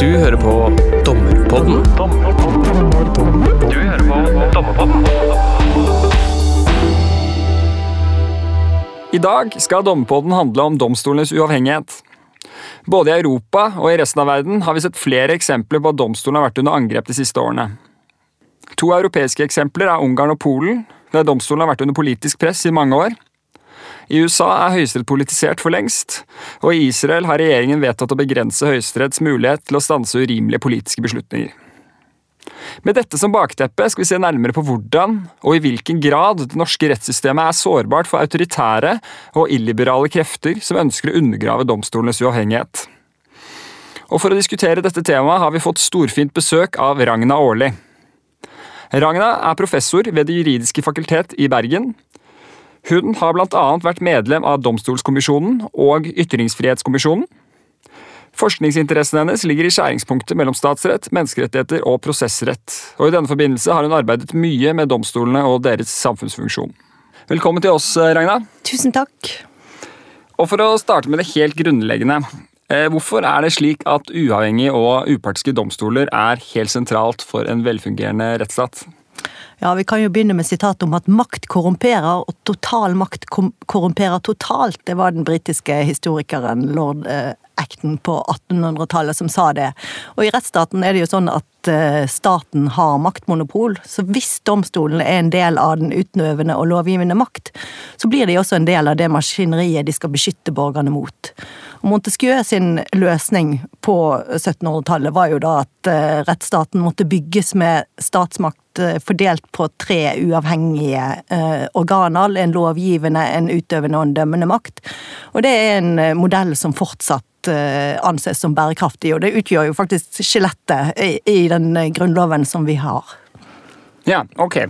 Du hører på Dommerpodden. Du hører på Dommerpodden. I dag skal Dommerpodden handle om domstolenes uavhengighet. Både i Europa og i resten av verden har vi sett flere eksempler på at domstolen har vært under angrep de siste årene. To europeiske eksempler er Ungarn og Polen, der domstolen har vært under politisk press i mange år. I USA er Høyesterett politisert for lengst, og i Israel har regjeringen vedtatt å begrense Høyesteretts mulighet til å stanse urimelige politiske beslutninger. Med dette som bakteppe skal vi se nærmere på hvordan og i hvilken grad det norske rettssystemet er sårbart for autoritære og illiberale krefter som ønsker å undergrave domstolenes uavhengighet. Og For å diskutere dette temaet har vi fått storfint besøk av Ragna Aarli. Ragna er professor ved Det juridiske fakultet i Bergen. Hun har bl.a. vært medlem av Domstolskommisjonen og Ytringsfrihetskommisjonen. Forskningsinteressen hennes ligger i skjæringspunktet mellom statsrett, menneskerettigheter og prosessrett, og i denne forbindelse har hun arbeidet mye med domstolene og deres samfunnsfunksjon. Velkommen til oss, Ragna. Tusen takk. Og For å starte med det helt grunnleggende. Eh, hvorfor er det slik at uavhengige og upartiske domstoler er helt sentralt for en velfungerende rettsstat? Ja, Vi kan jo begynne med sitatet om at makt korrumperer, og total makt korrumperer totalt. Det var den britiske historikeren lord eh, Acton på 1800-tallet som sa det. Og i rettsstaten er det jo sånn at eh, staten har maktmonopol, så hvis domstolene er en del av den utøvende og lovgivende makt, så blir de også en del av det maskineriet de skal beskytte borgerne mot. Montesquieu sin løsning på 1700-tallet var jo da at eh, rettsstaten måtte bygges med statsmakt eh, fordelt på tre uavhengige organer. En lovgivende, en utøvende og en dømmende makt. Og det er en modell som fortsatt Eh, anses som bærekraftig, og det utgjør jo faktisk skjelettet i den grunnloven som vi har. Ja, ok.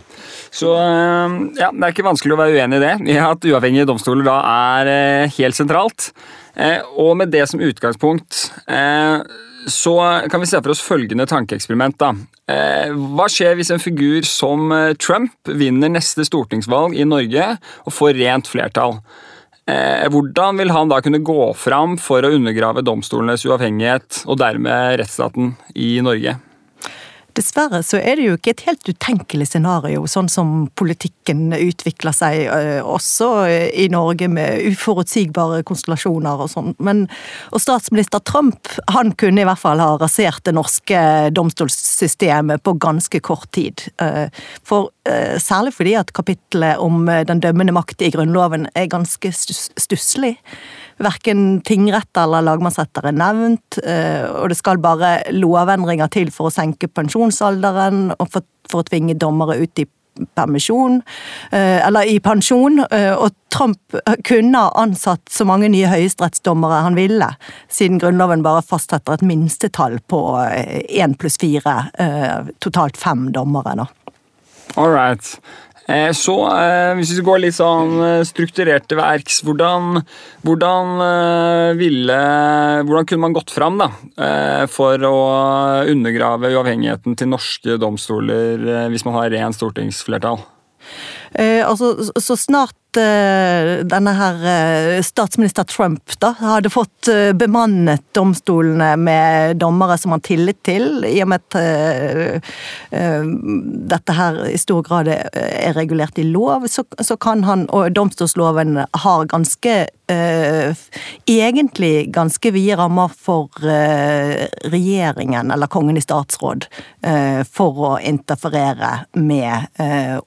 Så eh, ja, det er ikke vanskelig å være uenig i det. I at uavhengige domstoler da er eh, helt sentralt. Og med det som utgangspunkt så kan vi se for oss følgende tankeeksperiment. da. Hva skjer hvis en figur som Trump vinner neste stortingsvalg i Norge og får rent flertall? Eh, hvordan vil han da kunne gå fram for å undergrave domstolenes uavhengighet og dermed rettsstaten i Norge? Dessverre så er det jo ikke et helt utenkelig scenario, sånn som politikken utvikler seg eh, også i Norge med uforutsigbare konstellasjoner og sånn. Men og statsminister Trump han kunne i hvert fall ha rasert det norske domstolssystemet på ganske kort tid. Eh, for eh, særlig fordi at kapittelet om den dømmende makt i Grunnloven er ganske stusslig. Verken tingretter eller lagmannsretter er nevnt, eh, og det skal bare lovendringer til for å senke pensjonsalderen og for, for å tvinge dommere ut i permisjon, eh, eller i pensjon, eh, og Trump kunne ha ansatt så mange nye høyesterettsdommere han ville, siden Grunnloven bare fastsetter et minstetall på én pluss fire, totalt fem dommere. All right. Eh, så eh, hvis vi går litt sånn strukturerte strukturert til verks, hvordan, hvordan, ville, hvordan kunne man gått fram da, for å undergrave uavhengigheten til norske domstoler hvis man har ren stortingsflertall? Altså, så snart Eh, denne her eh, statsminister Trump da, hadde fått eh, bemannet domstolene med dommere som han tillit til, i og med at dette her i stor grad er regulert i lov, så, så kan han, og domstolsloven har ganske egentlig ganske vide rammer for regjeringen, eller Kongen i statsråd, for å interferere med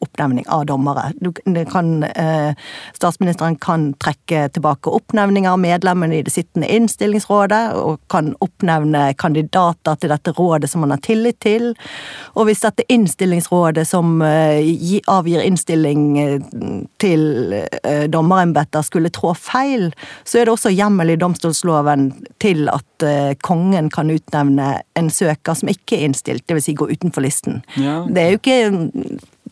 oppnevning av dommere. Du, kan Statsministeren kan trekke tilbake oppnevninger av medlemmene i det sittende innstillingsrådet, og kan oppnevne kandidater til dette rådet som man har tillit til. Og hvis dette innstillingsrådet som eh, avgir innstilling eh, til eh, dommerembeter skulle trå feil, så er det også hjemmel i domstolsloven til at kongen kan utnevne en søker som ikke er innstilt, dvs. Si gå utenfor listen. Ja. Det er jo ikke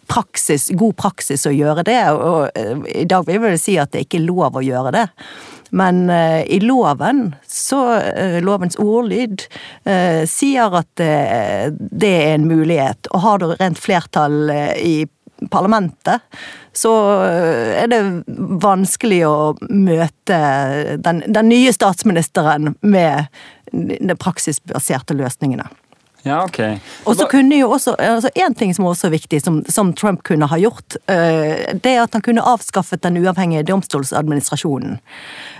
praksis, god praksis å gjøre det. Og eh, i dag vil jeg si at det ikke er lov å gjøre det. Men uh, i loven, så uh, lovens ordlyd, sier at det er en mulighet. Og har du rent flertall i parlamentet, så er det vanskelig å møte den, den nye statsministeren med de praksisbaserte løsningene. Ja, ok. Og så kunne jo også, altså En ting som også er viktig, som, som Trump kunne ha gjort, uh, det er at han kunne avskaffet den uavhengige domstolsadministrasjonen.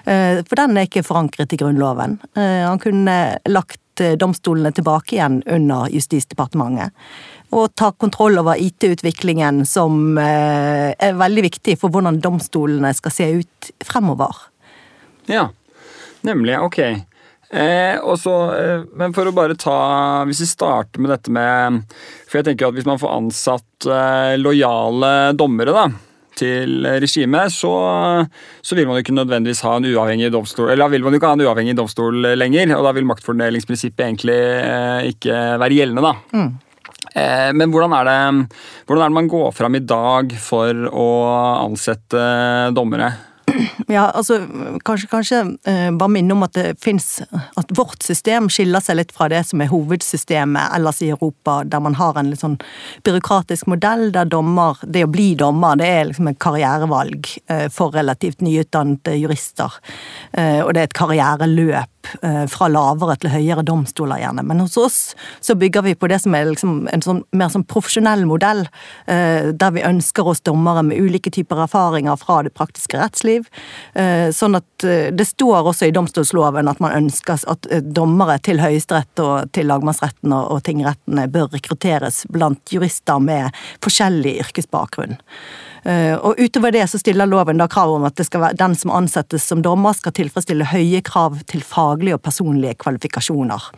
Uh, for den er ikke forankret i Grunnloven. Uh, han kunne lagt domstolene tilbake igjen under Justisdepartementet. Og ta kontroll over IT-utviklingen, som er veldig viktig for hvordan domstolene skal se ut fremover. Ja, nemlig. Ok. Eh, også, eh, men for å bare ta Hvis vi starter med dette med For jeg tenker at hvis man får ansatt eh, lojale dommere da, til regimet, så, så, vil man jo ikke nødvendigvis ha en uavhengig domstol Eller da vil man jo ikke ha en uavhengig domstol lenger, og da vil maktfordelingsprinsippet egentlig eh, ikke være gjeldende, da. Mm. Eh, men hvordan er, det, hvordan er det man går fram i dag for å ansette dommere? Ja, altså kanskje, kanskje eh, bare minne om at det fins At vårt system skiller seg litt fra det som er hovedsystemet ellers i Europa, der man har en litt sånn byråkratisk modell der dommer Det å bli dommer, det er liksom et karrierevalg eh, for relativt nyutdannede jurister. Eh, og det er et karriereløp Eh, fra lavere til høyere domstoler, gjerne. Men hos oss så bygger vi på det som er liksom en sånn, mer sånn profesjonell modell, eh, der vi ønsker oss dommere med ulike typer erfaringer fra det praktiske rettsliv. Eh, sånn at det står også i domstolsloven at man ønsker at dommere til Høyesterett og til lagmannsretten og tingrettene bør rekrutteres blant jurister med forskjellig yrkesbakgrunn. Eh, og utover det så stiller loven da krav om at være, den som ansettes som dommer, skal tilfredsstille høye krav til faglige og personlige kvalifikasjoner.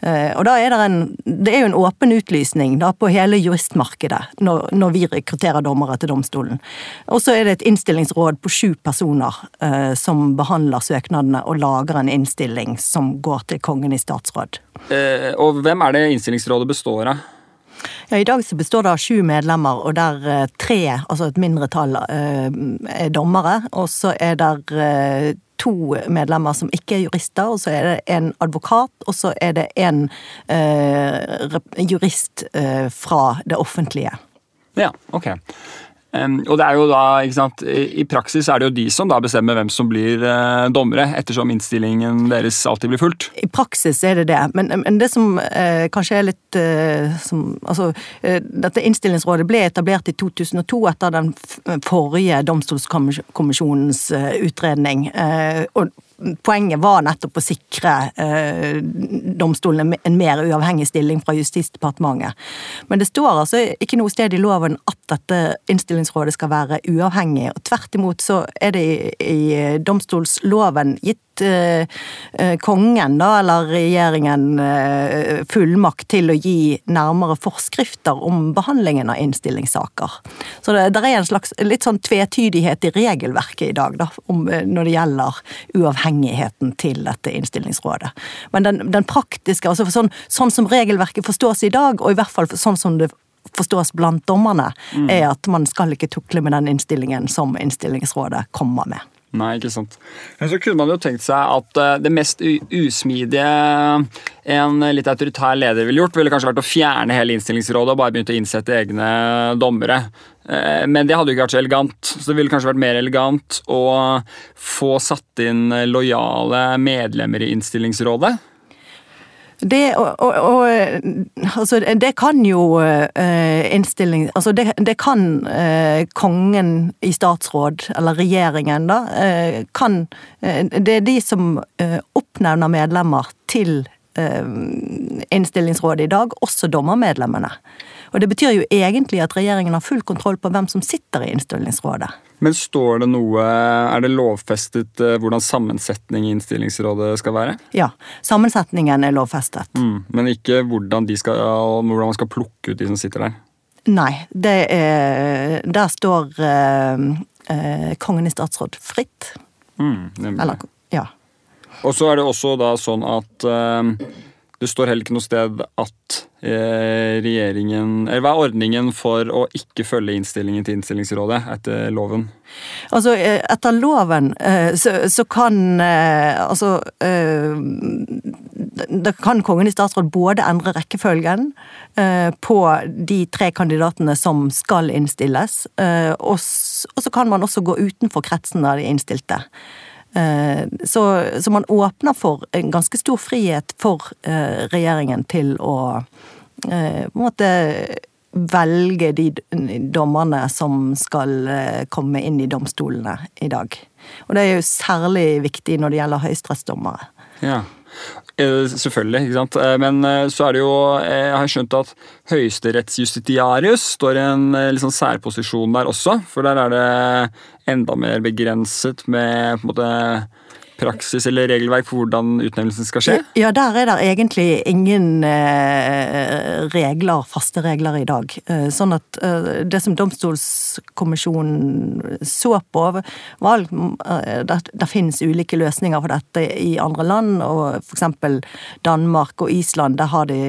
Eh, og da er det, en, det er jo en åpen utlysning da på hele juristmarkedet når, når vi rekrutterer dommere til domstolen. Og så er det et innstillingsråd på sju personer eh, som behandler søknadene og lager en innstilling som går til kongen i statsråd. Eh, og hvem er det innstillingsrådet består av? Ja, I dag så består det av sju medlemmer, og der eh, tre, altså et mindretall, eh, er dommere. Og så er det to medlemmer som ikke er jurister, og så er det en advokat, og så er det en eh, jurist eh, fra det offentlige. Ja, ok. Og det er jo da, ikke sant, I praksis er det jo de som da bestemmer hvem som blir uh, dommere, ettersom innstillingen deres alltid blir fulgt. I praksis er det det, men, men det som eh, kanskje er litt eh, som, altså, Dette innstillingsrådet ble etablert i 2002 etter den forrige domstolskommisjonens utredning. og poenget var nettopp å sikre eh, domstolene en mer uavhengig stilling fra Justisdepartementet. Men det står altså ikke noe sted i loven at dette innstillingsrådet skal være uavhengig. og Tvert imot så er det i, i domstolsloven gitt Eh, eh, kongen, da, eller regjeringen, eh, fullmakt til å gi nærmere forskrifter om behandlingen av innstillingssaker. Så det, det er en slags litt sånn tvetydighet i regelverket i dag, da, om, når det gjelder uavhengigheten til dette innstillingsrådet. Men den, den praktiske, altså sånn, sånn som regelverket forstås i dag, og i hvert fall sånn som det forstås blant dommerne, mm. er at man skal ikke tukle med den innstillingen som innstillingsrådet kommer med. Nei, ikke sant. Men så kunne man jo tenkt seg at eh, det mest usmidige en litt autoritær leder ville gjort, ville kanskje vært å fjerne hele innstillingsrådet og bare begynt å innsette egne dommere. Eh, men det hadde jo ikke vært så elegant. Så det ville kanskje vært mer elegant å få satt inn lojale medlemmer i innstillingsrådet. Det, og, og, altså, det kan jo uh, innstilling Altså, det, det kan uh, kongen i statsråd, eller regjeringen, da, uh, kan Det er de som oppnevner medlemmer til innstillingsrådet i dag, også dommermedlemmene. Og det betyr jo egentlig at regjeringen har full kontroll på hvem som sitter i innstillingsrådet. Men står det noe Er det lovfestet eh, hvordan sammensetning i innstillingsrådet skal være? Ja, sammensetningen er lovfestet. Mm, men ikke hvordan, skal, hvordan, man skal plukke ut de som sitter der? Nei, det er Der står eh, eh, kongen i statsråd fritt. Mm, Eller, ja. Og så er det også da sånn at eh, det står heller ikke noe sted at eh, regjeringen Eller hva er ordningen for å ikke følge innstillingen til innstillingsrådet etter loven? Altså, eh, etter loven eh, så, så kan Altså Da kan Kongen i statsråd både endre rekkefølgen på de tre kandidatene som skal innstilles, og så kan man også gå utenfor kretsen av de innstilte. Eh, så, så, man åpner for en ganske stor frihet for eh, regjeringen til å eh, på en måte velge de dommerne som skal komme inn i domstolene i dag. Og det er jo særlig viktig når det gjelder høyesterettsdommere. Ja. Selvfølgelig, ikke sant. Men så er det jo Jeg har skjønt at høyesterettsjustitiarius står i en litt sånn særposisjon der også. For der er det enda mer begrenset med på en måte praksis eller regelverk for hvordan utnevnelsen skal skje? Ja, der er det egentlig ingen eh, regler, faste regler i dag. Eh, sånn at eh, det som domstolskommisjonen så på, var at det finnes ulike løsninger for dette i andre land, og f.eks. Danmark og Island, der har de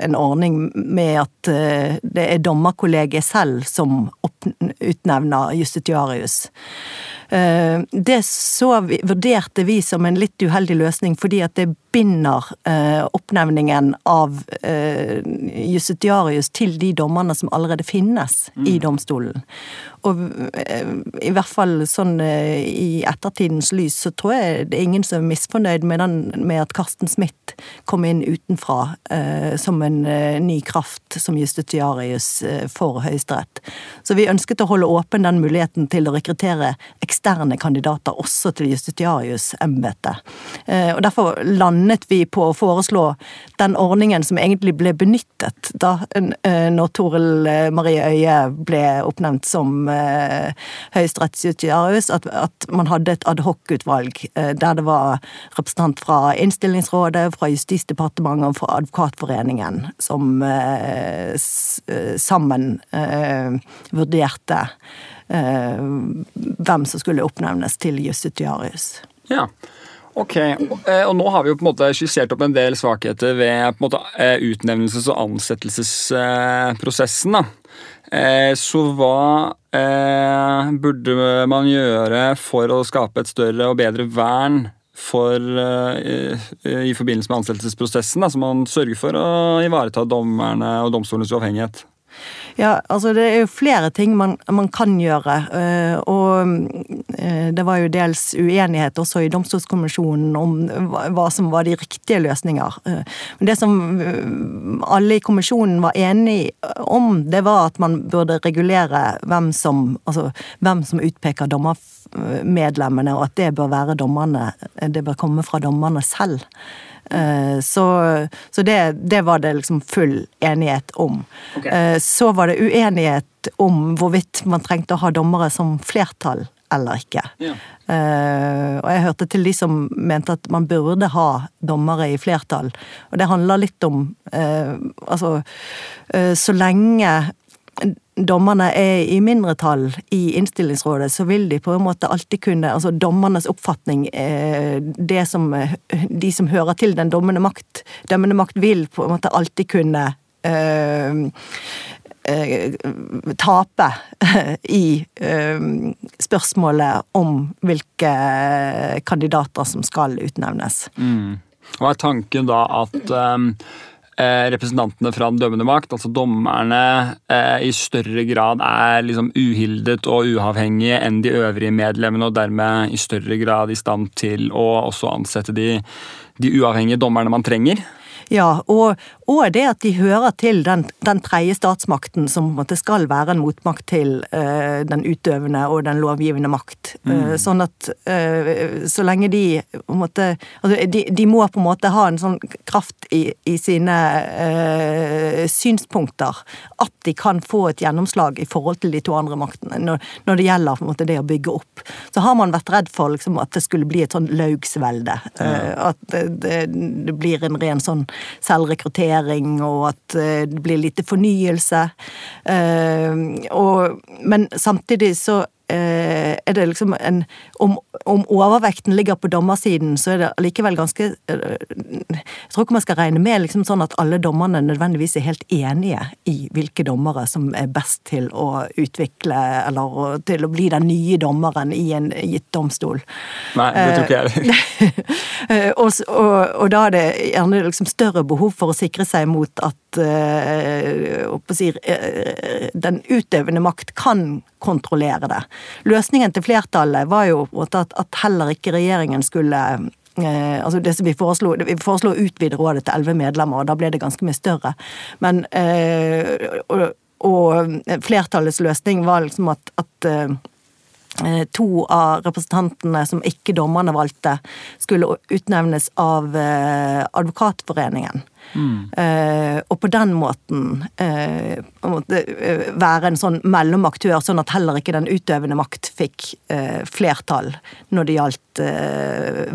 en ordning med at det er dommerkollegiet selv som utnevner justitiarius. Eh, det så vi, vurderte vi som en litt uheldig løsning, fordi at det binder eh, oppnevningen av eh, justitiarius til de dommerne som allerede finnes mm. i domstolen. Og i hvert fall sånn i ettertidens lys, så tror jeg det er ingen som er misfornøyd med, den, med at Karsten Smith kom inn utenfra eh, som en eh, ny kraft som justitiarius eh, for Høyesterett. Så vi ønsket å holde åpen den muligheten til å rekruttere eksterne kandidater også til justitiariusembetet. Eh, og derfor landet vi på å foreslå den ordningen som egentlig ble benyttet da når Toril Marie Øie ble oppnevnt som eh, høyesterettsjustitiarius at, at man hadde et adhoc-utvalg eh, der det var representant fra Innstillingsrådet, fra Justisdepartementet og fra Advokatforeningen som eh, eh sammen eh, vurderte eh, hvem som skulle oppnevnes til justitiarius. Ja, Ok, og nå har vi jo på en måte skissert opp en del svakheter ved på en måte utnevnelses- og ansettelsesprosessen. Eh, så hva eh, burde man gjøre for å skape et større og bedre vern for, eh, i forbindelse med ansettelsesprosessen, så man sørger for å ivareta dommerne og domstolenes uavhengighet? Ja, altså det er jo flere ting man, man kan gjøre. Eh, og eh, det var jo dels uenighet også i Domstolskommisjonen om hva som var de riktige løsninger. Eh, men det som alle i kommisjonen var enige om, det var at man burde regulere hvem som, altså, hvem som utpeker dommermedlemmene, og at det bør være dommerne. Det bør komme fra dommerne selv. Eh, så, så det, det, var det liksom full enighet om. Okay. Eh, så var det uenighet om hvorvidt man trengte å ha dommere som flertall eller ikke. Ja. Uh, og jeg hørte til de som mente at man burde ha dommere i flertall. Og det handler litt om uh, Altså, uh, så lenge dommerne er i mindretall i innstillingsrådet, så vil de på en måte alltid kunne Altså dommernes oppfatning, eh, det som de som hører til den dommende makt, dømmende makt, vil på en måte alltid kunne øh, tape i spørsmålet om hvilke kandidater som skal utnevnes. Mm. Og er tanken da at Eh, representantene fra den dømmende makt, altså dommerne, eh, i større grad er liksom uhildet og uavhengige enn de øvrige medlemmene, og dermed i større grad i stand til å også ansette de, de uavhengige dommerne man trenger. Ja, og, og, det at de hører til den, den tredje statsmakten som skal være en motmakt til uh, den utøvende og den lovgivende makt. Mm. Uh, sånn at uh, så lenge de måte, altså, de, de, må på en måte ha en sånn kraft i, i sine synspunkter at de kan få et gjennomslag i forhold til de to andre maktene når, når det gjelder på en måte, det å bygge opp. Så har man vært redd for liksom, at det skulle bli et sånn laugsvelde. Ja. At det, det, det blir en ren sånn selvrekruttering, og at eh, det blir lite fornyelse. Eh, og, men samtidig så er det liksom en om, om, overvekten ligger på dommersiden, så er det likevel ganske Jeg tror ikke man skal regne med liksom sånn at alle dommerne nødvendigvis er helt enige i hvilke dommere som er best til å utvikle eller til å bli den nye dommeren i en gitt domstol. Nei, det tror ikke jeg. og, og, og, da er det gjerne liksom større behov for å sikre seg mot at si, uh, den utøvende makt kan kontrollere det. Løsningen til flertallet var jo at, at heller ikke regjeringen skulle Eh, altså det som Vi foreslo vi foreslo å utvide rådet til elleve medlemmer, og da ble det ganske mye større. Men eh, og, og, flertallets løsning var liksom at, at eh, to av representantene som ikke dommerne valgte, skulle utnevnes av eh, Advokatforeningen. Mm. Uh, og på den måten måte, være en sånn mellomaktør, sånn at heller ikke den utøvende makt fikk flertall når det gjaldt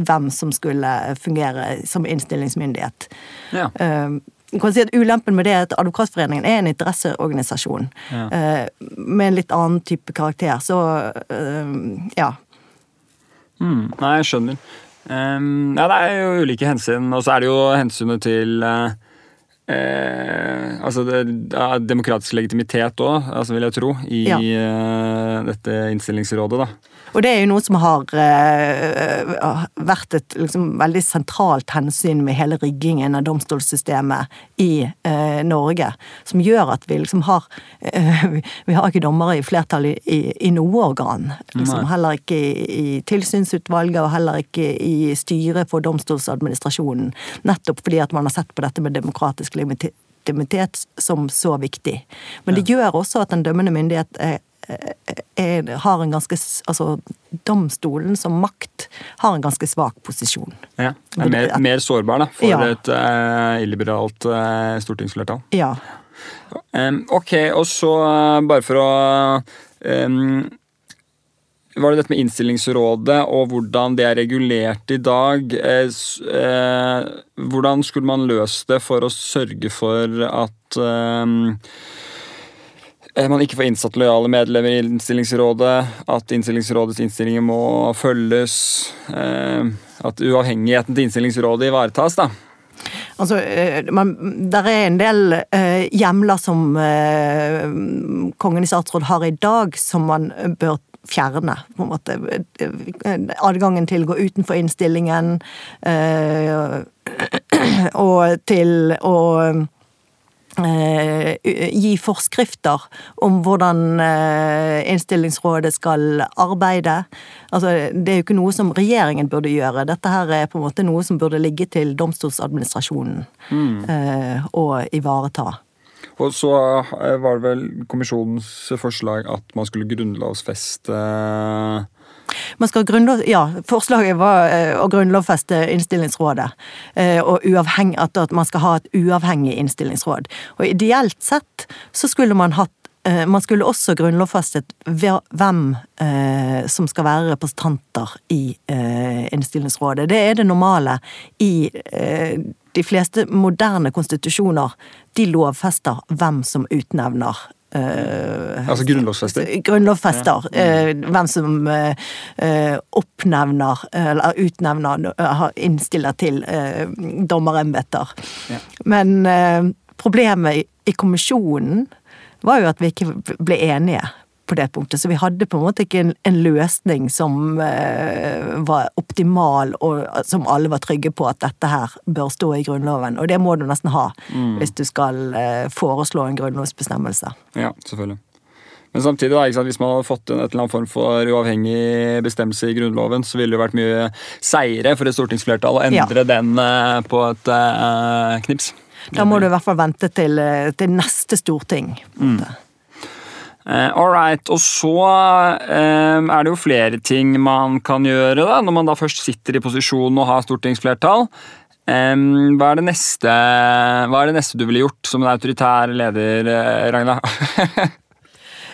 hvem som skulle fungere som innstillingsmyndighet. Ja. Jeg kan si at Ulempen med det er at Advokatforeningen er en interesseorganisasjon ja. med en litt annen type karakter, så ja. Mm, nei, jeg skjønner. Um, ja, det er jo ulike hensyn, og så er det jo hensynet til uh, altså det, demokratisk legitimitet òg, altså vil jeg tro, i ja. dette innstillingsrådet. da. Og det er jo noe som har uh, vært et liksom, veldig sentralt hensyn med hele riggingen av domstolssystemet i uh, Norge. Som gjør at vi liksom har uh, Vi har ikke dommere i flertall i, i, i noe organ. Liksom, heller ikke i, i tilsynsutvalget, og heller ikke i styret for domstolsadministrasjonen. Nettopp fordi at man har sett på dette med demokratisk legitimitet som så viktig. Men det gjør også at den dømmende myndighet er er, har en ganske Altså, domstolen som makt har en ganske svak posisjon. Ja, er mer, mer sårbar da, for ja. et uh, illiberalt uh, stortingsflertall. Ja. Um, ok, og så uh, bare for å um, var det dette med innstillingsrådet og hvordan det er regulert i dag. Eh, hvordan skulle man løst det for å sørge for at eh, Eh, man ikke får innsatt lojale medlemmer i innstillingsrådet, at innstillingsrådets innstillinger må følges, eh, at uavhengigheten til innstillingsrådet ivaretas. da. Altså, eh, Der er en del eh, hjemler som eh, Kongen i statsråd har i dag, som man bør fjerne. på en måte. Adgangen til å gå utenfor innstillingen, eh, og til å Eh, gi forskrifter om hvordan eh, innstillingsrådet skal arbeide. Altså, det er jo ikke noe som regjeringen burde gjøre. Dette her er på en måte noe som burde ligge til domstolsadministrasjonen mm. å ivareta. Og så var det vel kommisjonens forslag at man skulle grunnlovsfeste man skal grunnlov, ja, Forslaget var eh, å grunnlovfeste innstillingsrådet. Eh, og at, at man skal ha et uavhengig innstillingsråd. Og Ideelt sett så skulle man hatt eh, man skulle også grunnlovfestet hvem som skal være representanter i innstillingsrådet. Det er det normale i de fleste moderne konstitusjoner. De lovfester hvem som utnevner Uh, altså grunnlovfester? Grunnlovfester. Ja. Uh, hvem som uh, oppnevner, eller utnevner, innstiller til dommerembeter. Ja. Men problemet i, i kommisjonen var jo at vi ikke ble enige på det punktet. Så vi hadde på en måte ikke en, en løsning som eh, var optimal, og som alle var trygge på at dette her bør stå i Grunnloven. Og det må du nesten ha mm. hvis du skal eh, foreslå en grunnlovsbestemmelse. Ja, selvfølgelig. Men samtidig, da, sant, hvis man hadde fått en et eller annen form for uavhengig bestemmelse i Grunnloven, så ville det vært mye seire for et stortingsflertall å endre ja. den eh, på et knips. Da må du i hvert fall vente til, til neste storting. Mm. Uh, All right. Og så uh, er det jo flere ting man kan gjøre da, når man da først sitter i posisjon og har stortingsflertall. Hva, er neste, hva er det neste du ville gjort som en autoritær leder, Ragna?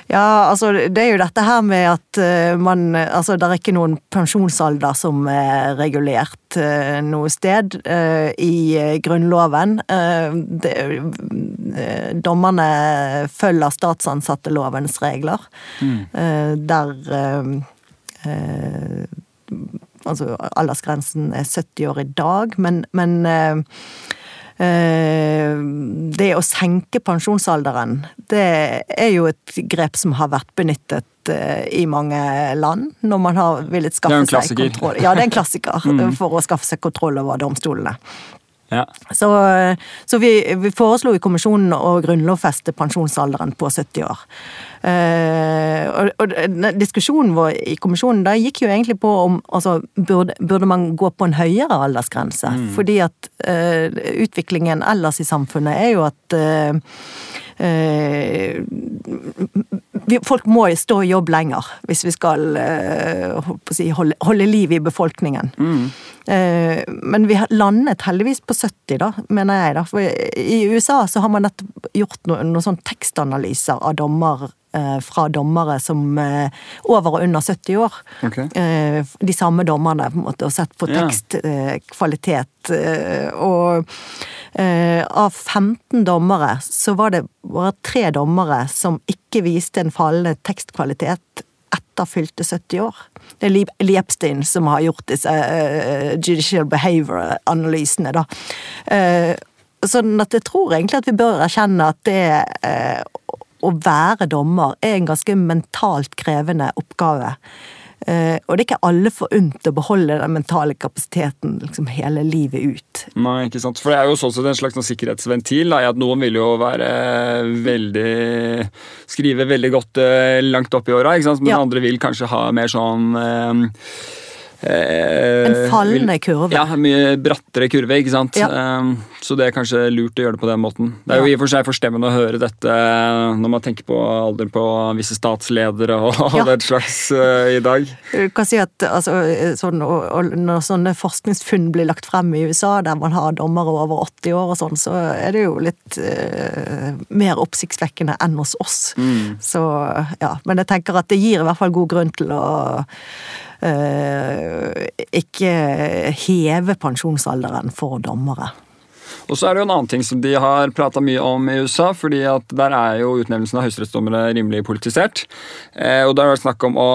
Ja, altså det er jo dette her med at uh, man Altså det er ikke noen pensjonsalder som er regulert uh, noe sted uh, i Grunnloven. Dommerne følger statsansattelovens regler, mm. der Altså aldersgrensen er 70 år i dag, men, men Eh, det å senke pensjonsalderen, det er jo et grep som har vært benyttet eh, i mange land når man har villet skaffe seg kontroll. Ja, det er en klassiker mm. for å skaffe seg kontroll over domstolene. Ja. Så, så vi, vi, foreslo i kommisjonen å grunnlovfeste pensjonsalderen på 70 år. Uh, og, og, Diskusjonen vår i kommisjonen da gikk jo egentlig på om altså, burde, burde man gå på en høyere aldersgrense. Mm. Fordi at uh, utviklingen ellers i samfunnet er jo at uh, folk må stå i jobb lenger hvis vi skal si, holde, holde, liv i befolkningen. Mm. Men vi har landet heldigvis på 70, da, mener jeg. da. For I USA så har man nettopp gjort noen, noen sånn tekstanalyser av dommer Eh, fra dommere som eh, over og under 70 år. Okay. Eh, de samme dommerne, på en måte, og sett på tekstkvalitet. Og av 15 dommere så var det bare tre dommere som ikke viste en fallende tekstkvalitet etter fylte 70 år. Det er Lee Epstein som har gjort disse uh, judicial behavior-analysene, da. Sånn at jeg tror egentlig at vi bør erkjenne at det å være dommer er en ganske mentalt krevende oppgave. Uh, og det er ikke alle forunt å beholde den mentale kapasiteten liksom hele livet ut. Nei, ikke sant. For det er jo sånn sett en slags sikkerhetsventil. Da, at Noen vil jo være veldig Skrive veldig godt uh, langt opp i åra, men ja. andre vil kanskje ha mer sånn uh, en eh, fallende kurve. Ja, mye brattere kurve. ikke sant? Ja. Ehm, så det er kanskje lurt å gjøre det på den måten. Det er jo i og for seg forstemmende å høre dette eh, når man tenker på alderen på visse statsledere og ja. den slags uh, i dag. Du kan si at altså, sånn, Når sånne forskningsfunn blir lagt frem i USA, der man har dommere over 80 år og sånn, så er det jo litt uh, mer oppsiktsvekkende enn hos oss. Mm. Så ja, Men jeg tenker at det gir i hvert fall god grunn til å Eh, ikke heve pensjonsalderen for dommere. Og så er det jo en annen ting som de har prata mye om i USA, fordi at der er jo utnevnelsen av høyesterettsdommere rimelig politisert. Eh, og der har det snakk om å,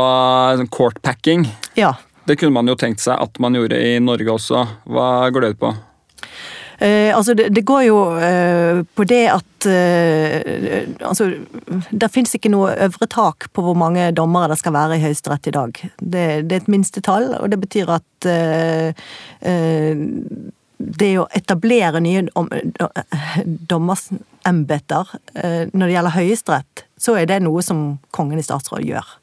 court courtpacking. Ja. Det kunne man jo tenkt seg at man gjorde i Norge også. Hva går det ut på? Eh, altså det, det, går jo eh, på det at eh, Altså, det fins ikke noe øvre tak på hvor mange dommere det skal være i Høyesterett i dag. Det, det, er et minstetall, og det betyr at eh, eh, det å etablere nye dommersembeter eh, når det gjelder Høyesterett, så er det noe som Kongen i statsråd gjør.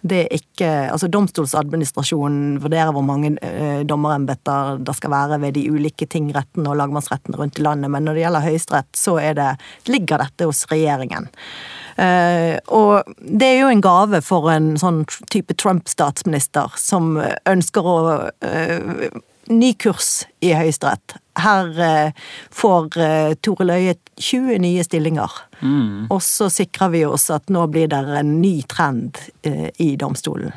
Det er ikke Altså, Domstolsadministrasjonen vurderer hvor mange eh, dommerembeter det skal være ved de ulike tingrettene og lagmannsrettene rundt i landet, men når det gjelder Høyesterett, så det, ligger dette hos regjeringen. Eh, og det er jo en gave for en sånn type Trump-statsminister som ønsker å eh, ny kurs i Høyesterett. Her eh, får eh, Tore Løie 20 nye stillinger. Mm. Og så sikrer vi oss at nå blir det en ny trend eh, i domstolen.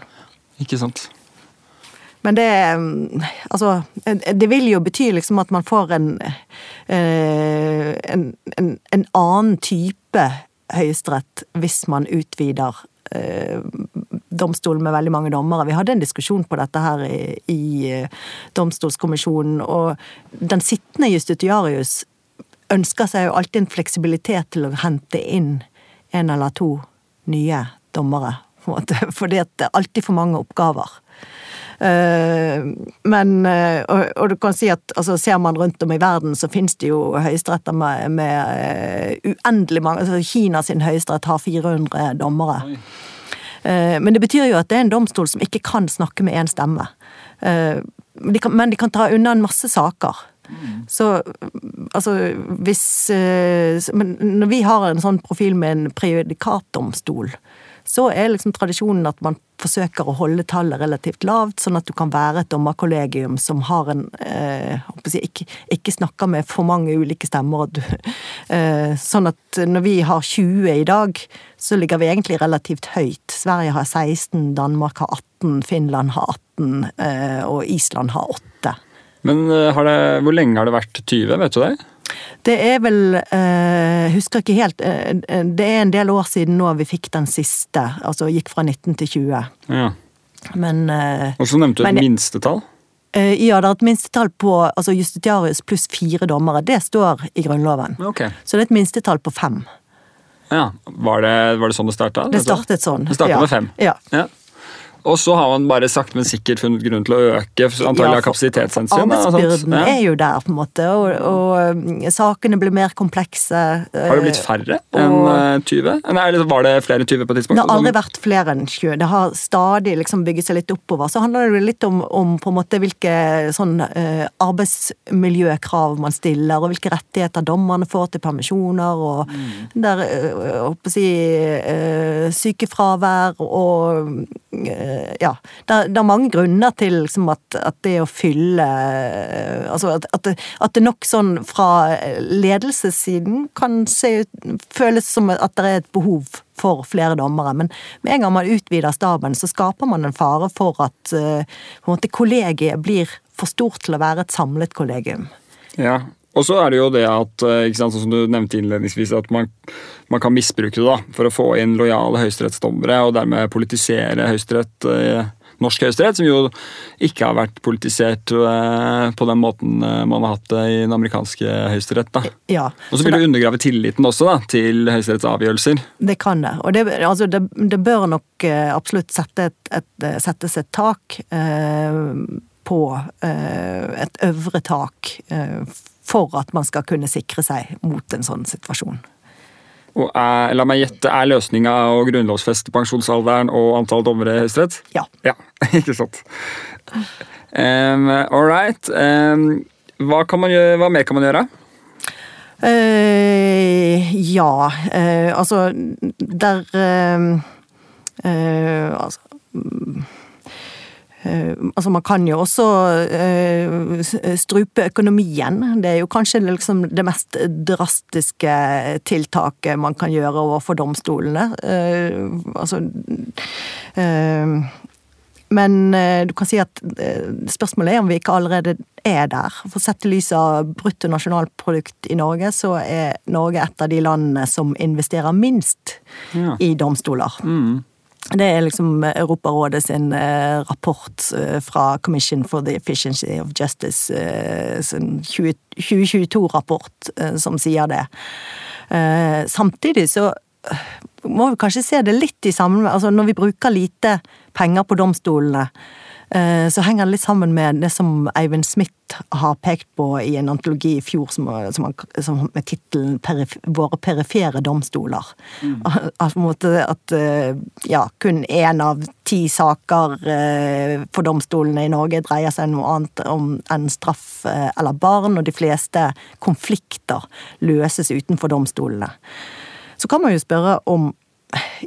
Ikke sant. Men det Altså, det vil jo bety liksom at man får en, en, en, en annen type høyesterett hvis man utvider domstolen med veldig mange dommere. Vi hadde en diskusjon på dette her i, i eh, domstolskommisjonen, og den sittende justitiarius ønsker seg jo alltid en fleksibilitet til å hente inn en eller to nye dommere. på en at det er alltid for mange oppgaver. Eh, men eh, og, du kan si at altså, ser man rundt om i verden, så finnes det jo høyesteretter med, med uendelig mange altså Kina sin høyesterett har 400 dommere. Oi. Eh, men det betyr jo at det er en domstol som ikke kan snakke med én stemme. Eh, men de kan ta unna en masse saker. Så altså hvis eh, Men når vi har en sånn profil med en prejudikatdomstol, så er liksom tradisjonen at man forsøker å holde tallet relativt lavt, sånn at du kan være et dommerkollegium som har en eh, ikke, ikke, snakker med for mange ulike stemmer. Du, eh, sånn at når vi har 20 i dag, så ligger vi egentlig relativt høyt. Sverige har 16, Danmark har 18, Finland har 18, eh, og Island har 8. Men eh, det, hvor lenge har det vært 20, vet du det? Det er vel eh, Husker ikke helt. Eh, eh, det er en del år siden nå vi fikk den siste. Altså gikk fra 19 til 20. Ja. Men eh, Og så nevnte du et minstetall? Eh, ja, det er et minstetall på altså justitiarius pluss fire dommere. Det står i Grunnloven. Okay. Så det er et minstetall på fem. Ja, Var det, var det sånn det starta? Det startet sånn. Det startet ja. med fem? Ja. ja. Og så har man bare sakte, men sikkert funnet grunn til å øke antagelig av kapasitetshensyn. Arbeidsbyrden Ja. er jo der, på en måte, og, og um, sakene blir mer komplekse. Har det blitt færre enn og- eh, 20? Eller er var det flere enn 20 på et tidspunkt? Det har aldri vært flere enn 20. Det har stadig liksom bygget seg litt oppover. Så handler det litt om, om på en måte hvilke sånn, eh, arbeidsmiljøkrav man stiller, og hvilke rettigheter dommerne får til permisjoner, og der, eh, jeg å si, eh, sykefravær og eh, Ja. Det, er mange grunner til liksom, at, at det å fylle Altså at, at, det, at det nok sånn fra ledelsessiden kan se ut Føles som at det er et behov for flere dommere. Men med en gang man utvider staben, så skaper man en fare for at uh, måte, kollegiet blir for stort til å være et samlet kollegium. Ja, og så er det jo det at, eh, sant, sånn som du nevnte innledningsvis, at man, man kan misbruke det da, for å få inn lojale høyesterettsdommere, og dermed politisere høyesterett, eh, norsk høyesterett, som jo ikke har vært politisert eh, på den måten man har hatt det i den amerikanske høyesterett. Ja, Og så vil det undergrave tilliten også da, til høyesteretts avgjørelser. Det kan det. Og det, altså det, det bør nok absolutt sette et, et, settes et tak eh, på et øvre tak eh, for at man skal kunne sikre seg mot en sånn situasjon. Og er, la meg gjette, er løsninga å grunnlovfeste pensjonsalderen og antall dommere i Høyesterett? Ja. Ja, ikke sant. Um, all right. Um, hva, kan man gjøre, hva mer kan man gjøre? Uh, ja, uh, altså Der uh, altså, mm, eh, altså Man kan jo også uh, strupe økonomien. Det er jo kanskje liksom det mest drastiske tiltaket man kan gjøre overfor domstolene. Uh, altså men du kan si at spørsmålet er om vi ikke allerede er der. For sett i lys av brutto nasjonalprodukt i Norge, så er Norge et av de landene som investerer minst Ja. i domstoler. Det er liksom Europarådet sin eh, rapport eh, fra Commission for the Efficiency of Justice, eh, sin 20 2022-rapport, eh, som sier det. Samtidig så må vi kanskje se det litt i sammenheng altså Når vi bruker lite penger på domstolene, så henger det litt sammen med det som Eivind Smith har pekt på i en antologi i fjor som, som, som med tittelen 'Våre perifere domstoler'. At, på en måte at eh, ja, kun én av ti saker eh, for domstolene i Norge dreier seg noe annet om enn straff eh, eller barn, og de fleste konflikter løses utenfor domstolene. Så kan man jo spørre om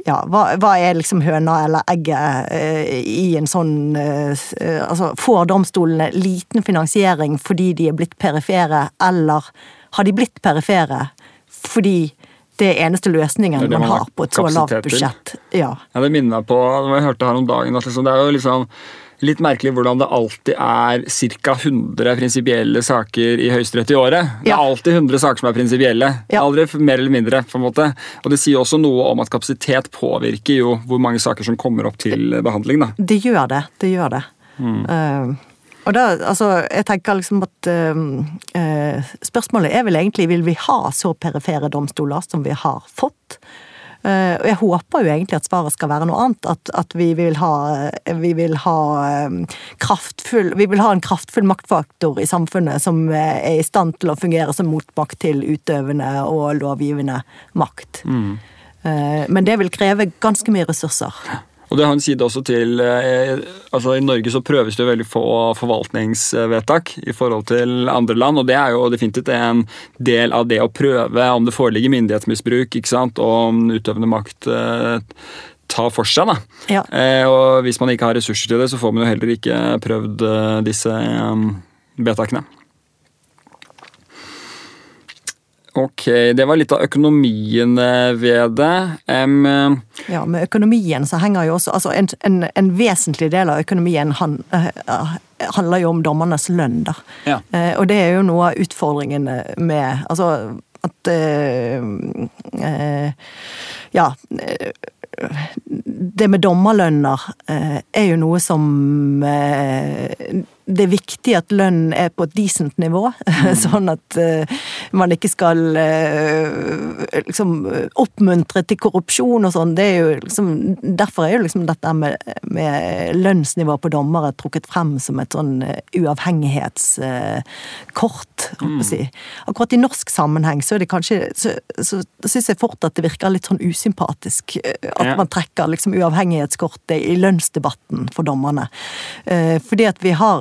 ja, hva, hva er liksom høna eller egget eh, i en sånn eh, Altså, får domstolene liten finansiering fordi de er blitt perifere, eller har de blitt perifere fordi det er eneste løsningen Det er det man man har på et så lavt budsjett? Ja. Ja, Det minner meg på jeg hørte her om dagen, at liksom, det er jo liksom litt merkelig hvordan det alltid er ca. 100 prinsipielle saker i Høyesterett i året. Det er Ja. alltid 100 saker som er prinsipielle. Ja. Aldri mer eller mindre. på en måte. Og Det sier også noe om at kapasitet påvirker jo hvor mange saker som kommer opp til behandling. da. Det gjør det. Det gjør det. Eh, og da, altså, jeg tenker liksom at eh, eh, Spørsmålet er vel egentlig vil vi ha så perifere domstoler som vi har fått. Eh, og jeg håper jo egentlig at svaret skal være noe annet. At, at vi vil ha, vi vil ha eh, kraftfull Vi vil ha en kraftfull maktfaktor i samfunnet som eh, er i stand til å fungere som motmakt til utøvende og lovgivende makt. Mm. men det vil kreve ganske mye ressurser. Og det har en side også til eh, altså I Norge så prøves det jo veldig få forvaltningsvedtak i forhold til andre land, og det er jo definitivt en del av det å prøve om det foreligger myndighetsmisbruk, ikke sant, og om utøvende makt eh, tar for seg. da. Ja. Eh, og hvis man ikke har ressurser til det, så får man jo heller ikke prøvd disse vedtakene. Ok, det var litt av økonomien ved det. Eh, Ja, med økonomien så henger jo også altså En, en, en vesentlig del av økonomien han, uh, handler jo om dommernes lønn, da. Ja. Uh, og det er jo noe av utfordringen med Altså at uh, Ja. det med dommerlønner er jo noe som Det er viktig at lønn er på et decent nivå, sånn at uh, man ikke skal uh, liksom oppmuntre til korrupsjon og sånn. det er jo liksom, Derfor er jo liksom dette med, med lønnsnivå på dommere trukket frem som et sånn uavhengighetskort. Mm. Si. Akkurat i norsk sammenheng så er det kanskje så, så syns jeg fort at det virker litt sånn usympatisk at ja. man trekker liksom uavhengighetskortet i lønnsdebatten for dommerne. Fordi at vi har,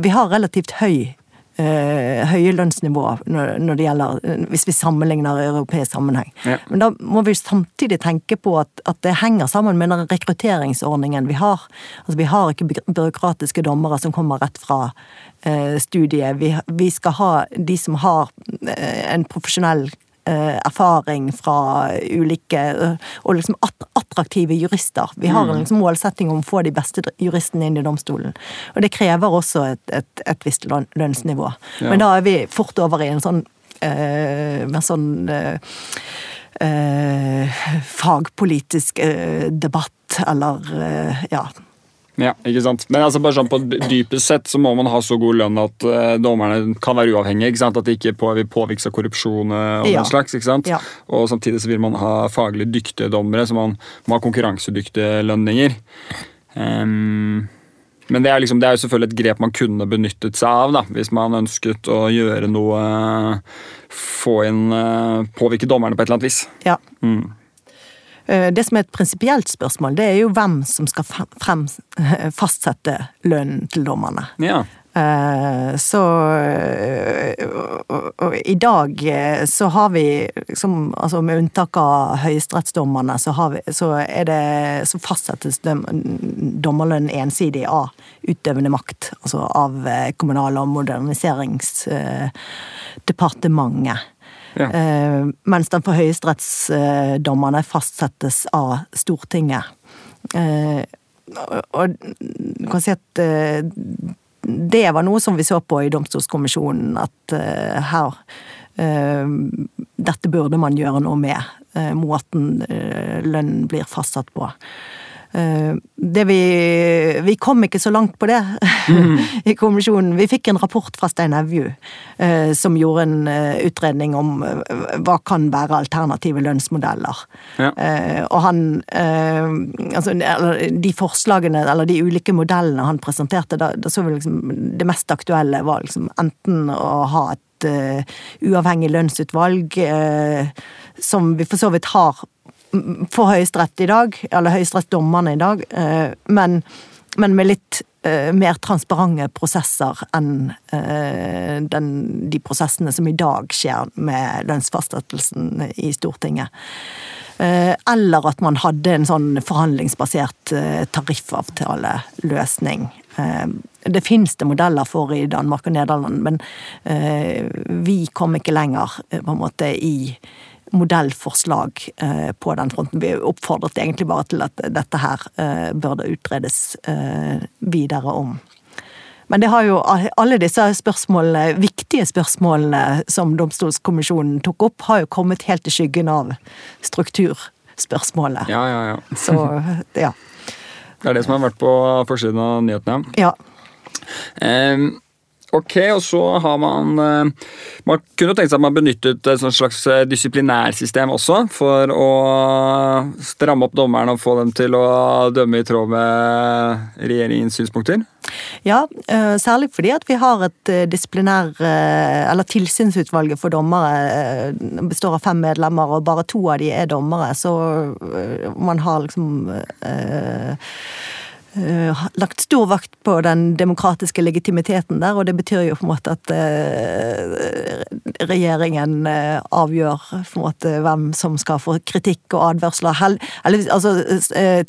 vi har relativt høy Uh, høye lønnsnivå når, det gjelder, hvis vi sammenligner europeisk sammenheng. Ja. Men da må vi samtidig tenke på at, at, det henger sammen med den rekrutteringsordningen vi har. Altså Vi har ikke byråkratiske dommere som kommer rett fra uh, studiet. Vi, vi, skal ha de som har uh, en profesjonell Eh, erfaring fra ulike eh, Og liksom attraktive jurister. Vi har en mm. liksom målsetting om å få de beste juristene inn i domstolen. Og det krever også et, et, et visst lønnsnivå. Ja. Men da er vi fort over i en sånn uh, med sånn uh, eh, fagpolitisk debatt, eller ja ja, ikke sant. Men altså bare sånn på dypest sett så må man ha så god lønn at uh, dommerne kan være uavhengige. ikke sant? At de ikke på, påvirkes av korrupsjon uh, og ja. den slags. ikke sant? Ja. Og samtidig så vil man ha faglig dyktige dommere, så man må ha konkurransedyktige lønninger. Um, men det er, liksom, det er jo selvfølgelig et grep man kunne benyttet seg av da, hvis man ønsket å gjøre noe Få inn Påvirke dommerne på et eller annet vis. Ja. Mm. Eh, det som er et prinsipielt spørsmål, det er jo hvem som skal frem, fastsette lønnen til dommerne. Ja. Eh, så og, og, i dag eh, så har vi liksom, altså Med unntak av høyesterettsdommerne, så, så, så fastsettes dommerlønnen ensidig av utøvende makt. Altså av Kommunal- og moderniseringsdepartementet. Ja. Eh, mens den for høyesterettsdommerne fastsettes av Stortinget. Eh, og du kan si at eh, det var noe som vi så på i Domstolskommisjonen, at her Dette burde man gjøre noe med. Måten lønnen blir fastsatt på. Eh, det vi, vi kom ikke så langt på det mm. i kommisjonen. Vi fikk en rapport fra Stein Evju eh, som gjorde en eh, utredning om hva kan være alternative lønnsmodeller. Ja. Og han Altså, de forslagene, eller de ulike modellene han presenterte, da, da så vi liksom Det mest aktuelle var liksom enten å ha et uavhengig lønnsutvalg, som vi for så vidt har for Høyesterett i dag, eller høyesterettsdommerne i dag, eh, men, men med litt uh, mer transparente prosesser enn uh, den, de prosessene som i dag skjer med lønnsfastsettelsen i Stortinget. Eller at man hadde en sånn forhandlingsbasert tariffavtaleløsning. Det finnes det modeller for i Danmark og Nederland, men vi kom ikke lenger på en måte i modellforslag eh, på den fronten. Vi oppfordret egentlig bare til at dette her eh, burde utredes eh, videre om. Men det har jo alle disse spørsmålene, viktige spørsmålene som Domstolskommisjonen tok opp, har jo kommet helt i skyggen av strukturspørsmålet. Ja, ja, ja. Så, ja. Det er det som har vært på forsiden av nyhetene? Ja. Um, Ok, og så har man eh, Man kunne tenkt seg at man benyttet et slags eh, disiplinærsystem også, for å stramme opp dommerne og få dem til å dømme i tråd med regjeringens synspunkter? Ja, eh, særlig fordi at vi har et disiplinær Eller tilsynsutvalget for dommere består av fem medlemmer, og bare to av de er dommere, så man har liksom Uh, lagt stor vakt på den demokratiske legitimiteten der, og det betyr jo på en måte at uh, regjeringen uh, avgjør på en måte hvem som skal få kritikk og advarsler. Eller, altså,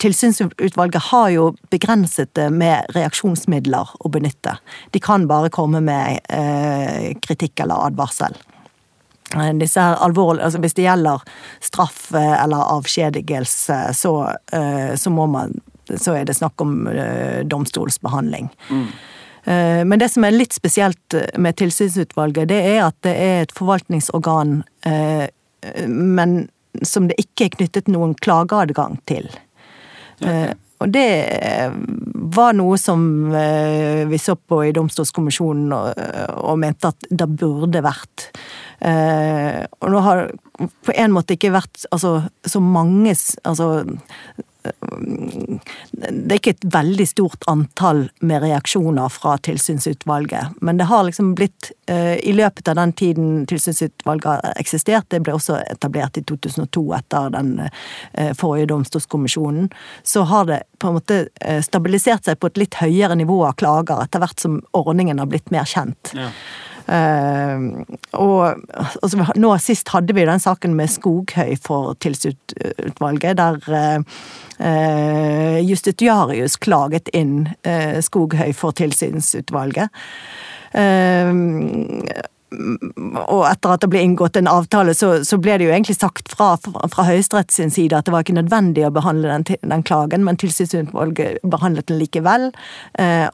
tilsynsutvalget har jo begrenset det med reaksjonsmidler å benytte. De kan bare komme med kritikk eller advarsel. Disse her alvorlige, altså Hvis det gjelder straff eller avskjedigelse, så, så må man så er det snakk om uh, domstolsbehandling. Mm. Uh, men det som er litt spesielt med tilsynsutvalget, det er at det er et forvaltningsorgan, men som det ikke er knyttet noen klageadgang til. Okay. og det var noe som vi så på i Domstolskommisjonen og, og mente at det burde vært. Og nå har på en måte ikke vært altså, så mange altså, det er ikke et veldig stort antall med reaksjoner fra tilsynsutvalget, men det har liksom blitt eh, I løpet av den tiden tilsynsutvalget har eksistert, det ble også etablert i 2002 etter den eh, forrige domstolskommisjonen, så har det på en måte eh, stabilisert seg på et litt høyere nivå av klager etter hvert som ordningen har blitt mer kjent. Ja. Uh, og altså, nå sist hadde vi den saken med Skoghøy for tilsynsutvalget, der eh, justitiarius klaget inn Skoghøy for tilsynsutvalget. Og etter at det ble inngått en avtale, så, så ble det jo egentlig sagt fra, fra, fra Høyesterett sin side at det var ikke nødvendig å behandle den, den klagen, men tilsynsutvalget behandlet den likevel,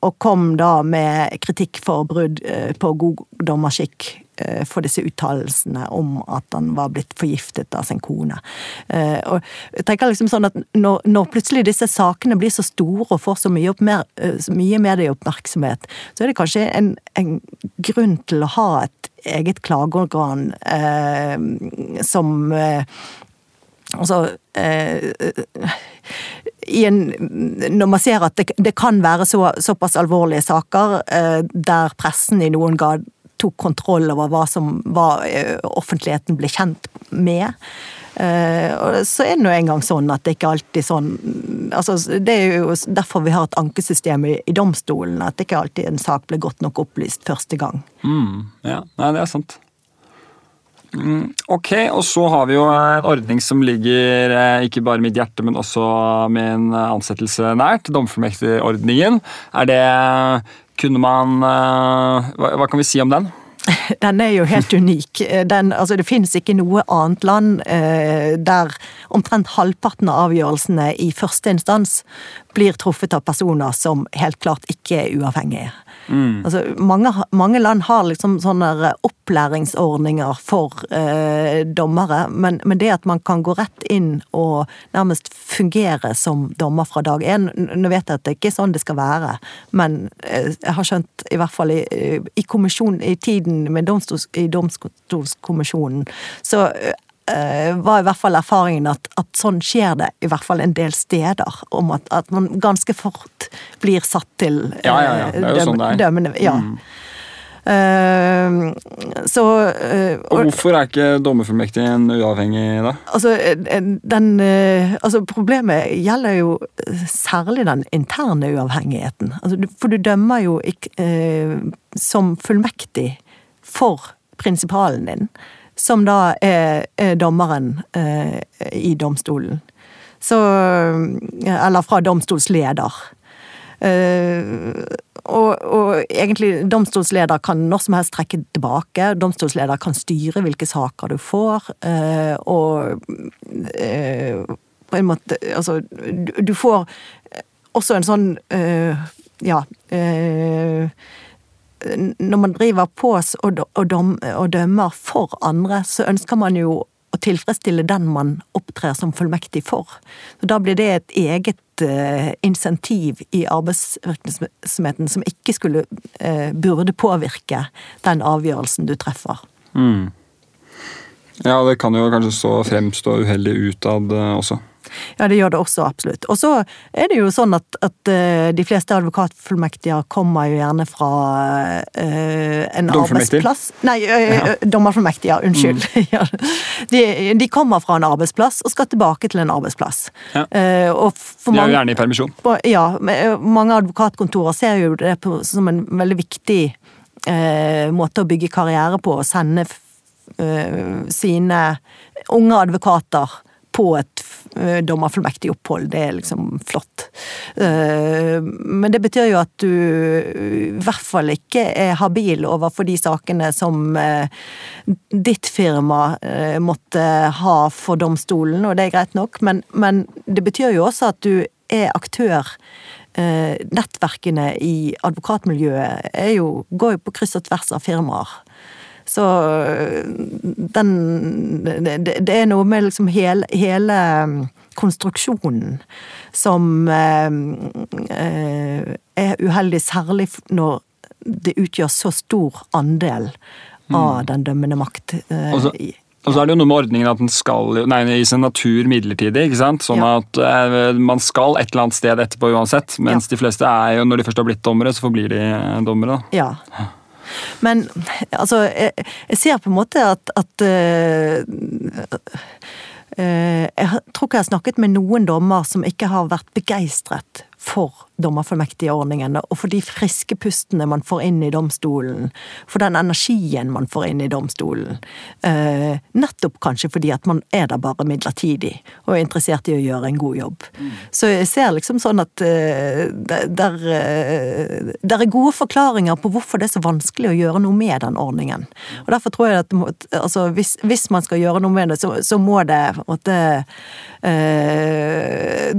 og kom da med kritikk for brudd på god dommerskikk. Eh, for disse uttalelsene om at han var blitt forgiftet av sin kone. Eh, og jeg tenker liksom sånn at når, når plutselig disse sakene blir så store og får så mye, oppmer, eh, så mye medieoppmerksomhet, så er det kanskje en, en, grunn til å ha et eget klageorgan eh, som eh, Altså eh, en, Når man ser at det, det kan være så, såpass alvorlige saker eh, der pressen i noen grad tok kontroll over hva som var, eh, offentligheten ble kjent med. Uh, så er det nå engang sånn at det ikke alltid sånn altså Det er jo derfor vi har et ankesystem i, i domstolen, at det ikke alltid en sak blir godt nok opplyst første gang. Mm, ja, Nei, det er sant. Mm, ok, og så har vi jo en ordning som ligger eh, ikke bare mitt hjerte, men også med en ansettelse nært. Domfullmektigordningen. Er det kunne man eh, hva, hva kan vi si om den? Den er jo helt unik. Den, altså det finnes ikke noe annet land eh, der omtrent halvparten av avgjørelsene i første instans blir truffet av personer som helt klart ikke er uavhengige. Mm. Altså, mange, mange, land har liksom sånne opplæringsordninger for eh, dommere, men, men, det at man kan gå rett inn og nærmest fungere som dommer fra dag én Nå vet jeg at det ikke er sånn det skal være, men eh, jeg har skjønt, i hvert fall i, i, i tiden med domstols, i Domstolskommisjonen, så Eh, var i hvert fall erfaringen at, at, sånn skjer det i hvert fall en del steder. Om at, at man ganske fort blir satt til ja, ja, ja. Det er jo sånn det er. dømmende. Ja. Mm. Uh, så uh, Og hvorfor er ikke dommerfullmektigen uavhengig, da? Altså, den, uh, altså, Problemet gjelder jo særlig den interne uavhengigheten. Altså, for du dømmer jo ikke som fullmektig for prinsipalen din som da er, er dommeren eh, i domstolen. Så Eller fra domstolsleder. Uh, og, og, egentlig domstolsleder kan når som helst trekke tilbake. Domstolsleder kan styre hvilke saker du får, uh, og uh, på en måte Altså, du, du får også en sånn Ja når man driver på og, dømmer for andre, så ønsker man jo å tilfredsstille den man opptrer som fullmektig for. Så da blir det et eget uh, insentiv i arbeidsvirksomheten som ikke skulle uh, burde påvirke den avgjørelsen du treffer. Mm. Ja, det kan jo kanskje så fremstå uheldig utad uh, også. Ja, det gjør det også, absolutt. Og så er det jo sånn at, at uh, de fleste advokatfullmektiger kommer jo gjerne fra uh, en arbeidsplass Nei, uh, ja. dommerfullmektiger, unnskyld. Mm. de, de, kommer fra en arbeidsplass og skal tilbake til en arbeidsplass. Ja. og de er jo gjerne i permisjon. Ja, mange advokatkontorer ser jo det på, som en veldig viktig måte å bygge karriere på, å sende sine unge advokater på et eh, dommerfullmektig opphold. Det er liksom flott. Eh, men det betyr jo at du i hvert fall ikke er habil overfor de sakene som eh, ditt firma måtte ha for domstolen, og det er greit nok, men, men det betyr jo også at du er aktør nettverkene i advokatmiljøet jo, går jo på kryss og tvers av firmaer. Så den Det, det er noe med liksom hele, hele konstruksjonen som eh, eh, er uheldig, særlig når det utgjør så stor andel av den dømmende makt. eh, Og så- er det jo noe med ordningen at den skal nei, i sin natur midlertidig. ikke sant? Sånn Ja. at eh, man skal et eller annet sted etterpå uansett. Mens de fleste er jo, når de først har blitt dommere, så forblir de dommere. da. Ja. Men altså, jeg, jeg ser på en måte at, at eh, eh, Jeg tror ikke jeg har snakket med noen dommer som ikke har vært begeistret for dommerfullmektigordningen, og for de friske pustene man får inn i domstolen, for den energien man får inn i domstolen. Eh, nettopp kanskje fordi at man er der bare midlertidig, og er interessert i å gjøre en god jobb. Så jeg ser liksom sånn at eh, der, eh, der er gode forklaringer på hvorfor det er så vanskelig å gjøre noe med den ordningen. Og derfor tror jeg at altså, hvis, hvis man skal gjøre noe med det, så, så må det at,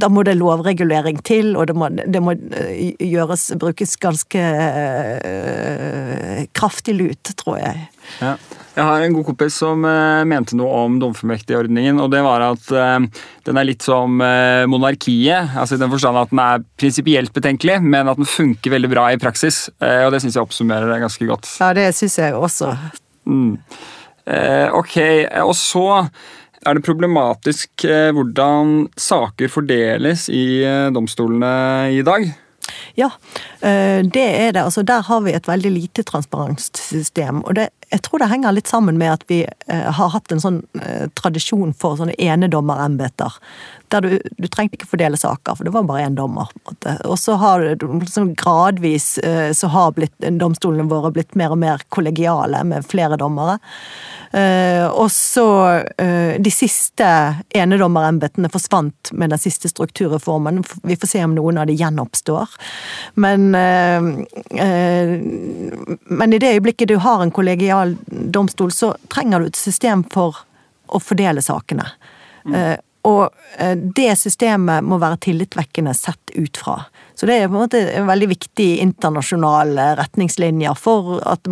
Da må det lovregulering til, og det må, det må eh, gjøres, brukes ganske eh, kraftig lut, tror jeg. Ja. Jeg har en god kompis som eh, mente noe om domfullmektigordningen, og det var at eh, den er litt som eh, monarkiet. altså I den forstand at den er prinsipielt betenkelig, men at den funker veldig bra i praksis. Og det syns jeg oppsummerer det ganske godt. Ja, det syns jeg også. Mm. Eh, ok, og så er det problematisk eh, hvordan saker fordeles i eh, domstolene i dag. Ja, eh, det er det. Altså, der har vi et veldig lite transparenssystem. Og det, jeg tror det henger litt sammen med at vi har hatt en sånn tradisjon for sånne enedommerembeter. Der du, du trengte ikke fordele saker, for det var bare én dommer. Og så har liksom gradvis så har blitt, domstolene våre blitt mer og mer kollegiale med flere dommere. Eh, og så eh, De siste enedommerembetene forsvant med den siste strukturreformen. Vi får se om noen av de gjenoppstår. Men, eh, men i det øyeblikket du har en kollegial domstol, så trenger du et system for å fordele sakene. Mm. og det systemet må være tillitvekkende sett ut fra. Så det er på en måte en veldig viktig internasjonal retningslinjer for at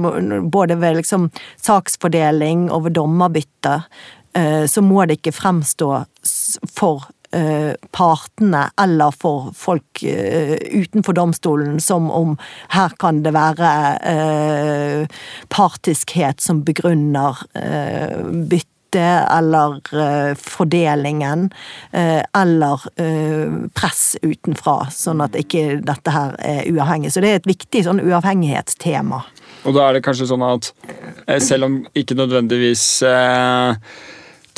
både ved liksom saksfordeling og ved dommerbytte, eh, så må det ikke fremstå for eh, partene eller for folk eh, utenfor domstolen som om her kan det være partiskhet som begrunner bytte eller eh, fordelingen, eh, eller eh, press utenfra, sånn at ikke dette her er uavhengig. Så det er et viktig sånn uavhengighetstema. Og da er det kanskje sånn at selv om ikke nødvendigvis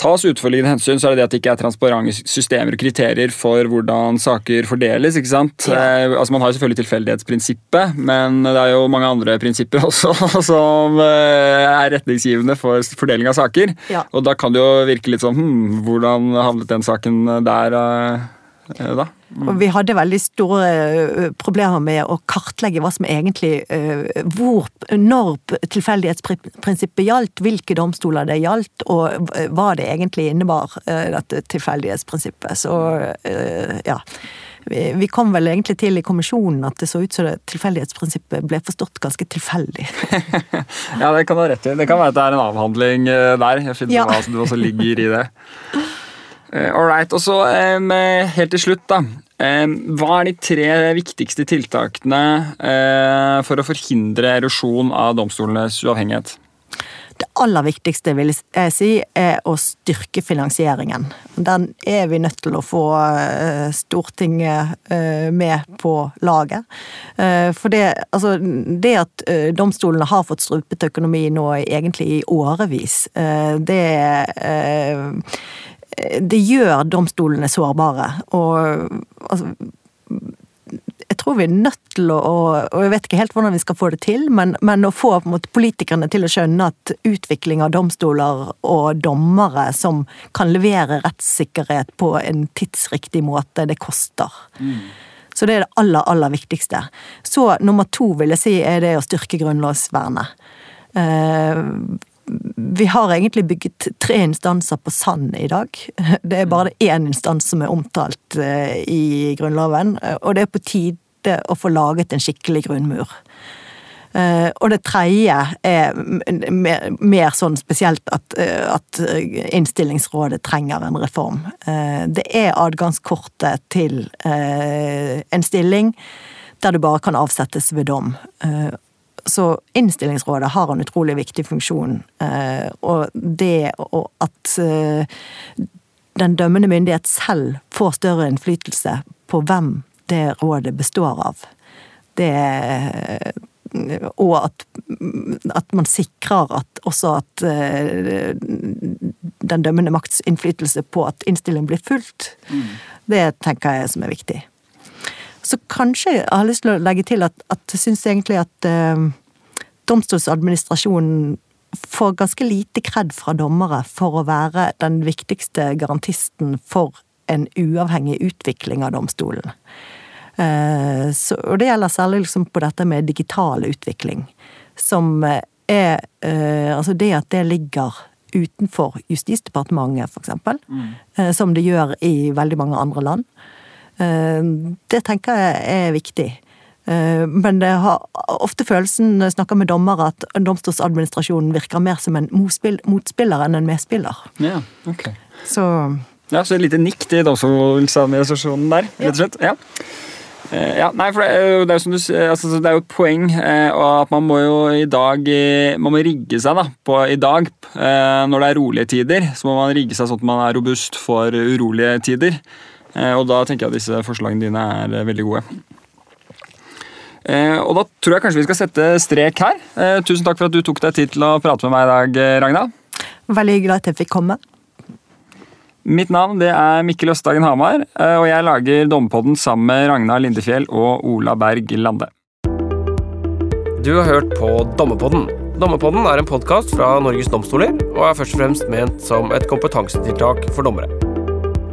tas utforliggende hensyn, så er det det at det ikke er transparente systemer og kriterier for hvordan saker fordeles. ikke sant? Ja. Eh, altså Man har jo selvfølgelig tilfeldighetsprinsippet, men det er jo mange andre prinsipper også som eh, er retningsgivende for fordeling av saker. Ja. Og da kan det jo virke litt sånn hm, Hvordan havnet den saken der eh, eh, da? Og vi hadde veldig store problemer med å kartlegge hva som egentlig hvor, Når tilfeldighetsprinsippet gjaldt, hvilke domstoler det gjaldt, og hva det egentlig innebar, dette tilfeldighetsprinsippet. Så ja. Vi kom vel egentlig til i kommisjonen at det så ut som det tilfeldighetsprinsippet ble forstått ganske tilfeldig. Ja, det kan du ha rett i. Det kan være at det er en avhandling der. Jeg finner Ja. hva som også ligger i det. Eh, All right, og så um, helt til slutt, da. Um, Hva er de tre viktigste tiltakene uh, for å forhindre erosjon av domstolenes uavhengighet? Det aller viktigste vil jeg si, er å styrke finansieringen. Den er vi nødt til å få Stortinget med på laget. For det, altså, det at domstolene har fått strupet økonomi nå egentlig i årevis, det det gjør domstolene sårbare. Og altså, jeg tror vi er nødt til å Og jeg vet ikke helt hvordan vi skal få det til, men, men å få måte, politikerne til å skjønne at utvikling av domstoler og dommere som kan levere rettssikkerhet på en tidsriktig måte, det koster. Så det er det aller, aller viktigste. Så nummer to vil jeg si er det å styrke grunnlovsvernet. Eh, vi har egentlig bygget tre instanser på sand i dag. Det er bare én instans som er omtalt eh, i Grunnloven, og det er på tide å få laget en skikkelig grunnmur. Eh, og det tredje er mer, mer sånn spesielt at, eh, at, innstillingsrådet trenger en reform. Eh, det er adgangskortet til en stilling der du bare kan avsettes ved dom. Så innstillingsrådet har en utrolig viktig funksjon. Og det at den dømmende myndighet selv får større innflytelse på hvem det rådet består av. Det og at, at, man sikrer at også at uh, den dømmende makts innflytelse på at innstillingen blir fulgt, mm. det tenker jeg som er viktig. Så kanskje jeg har lyst til å legge til at, at jeg syns egentlig at eh, domstolsadministrasjonen får ganske lite kred fra dommere for å være den viktigste garantisten for en uavhengig utvikling av domstolen. Eh, så, og det gjelder særlig liksom på dette med digital utvikling. Som er eh, Altså det at det ligger utenfor Justisdepartementet, f.eks. Mm. Eh, som det gjør i veldig mange andre land. Det tenker jeg er viktig. Men det har ofte følelsen når jeg snakker med dommere, at domstolsadministrasjonen virker mer som en motspiller enn en medspiller. Ja, ok. Så, ja, så et lite nikk til domstolsadministrasjonen der, rett og slett. Ja. Eh, ja, nei, for det er jo, som du, altså, er et poeng eh, at man må jo i dag Man må rigge seg da, på i dag. Eh, når det er rolige tider, så må man rigge seg sånn at man er robust for urolige tider. Eh, og da tenker jeg at disse forslagene dine er eh, veldig gode. Eh, og da tror jeg kanskje vi skal sette strek her. tusen takk for at du tok deg tid til å prate med meg i dag, Ragna. Veldig hyggelig at jeg fikk komme. Mitt navn det er Mikkel Østdagen Hamar, eh, og jeg lager Dommepodden sammen med Ragnar Lindefjell og Ola Berg Lande. Du har hørt på Dommepodden. Dommepodden er en podkast fra Norges domstoler og er først og fremst ment som et kompetansetiltak for dommere.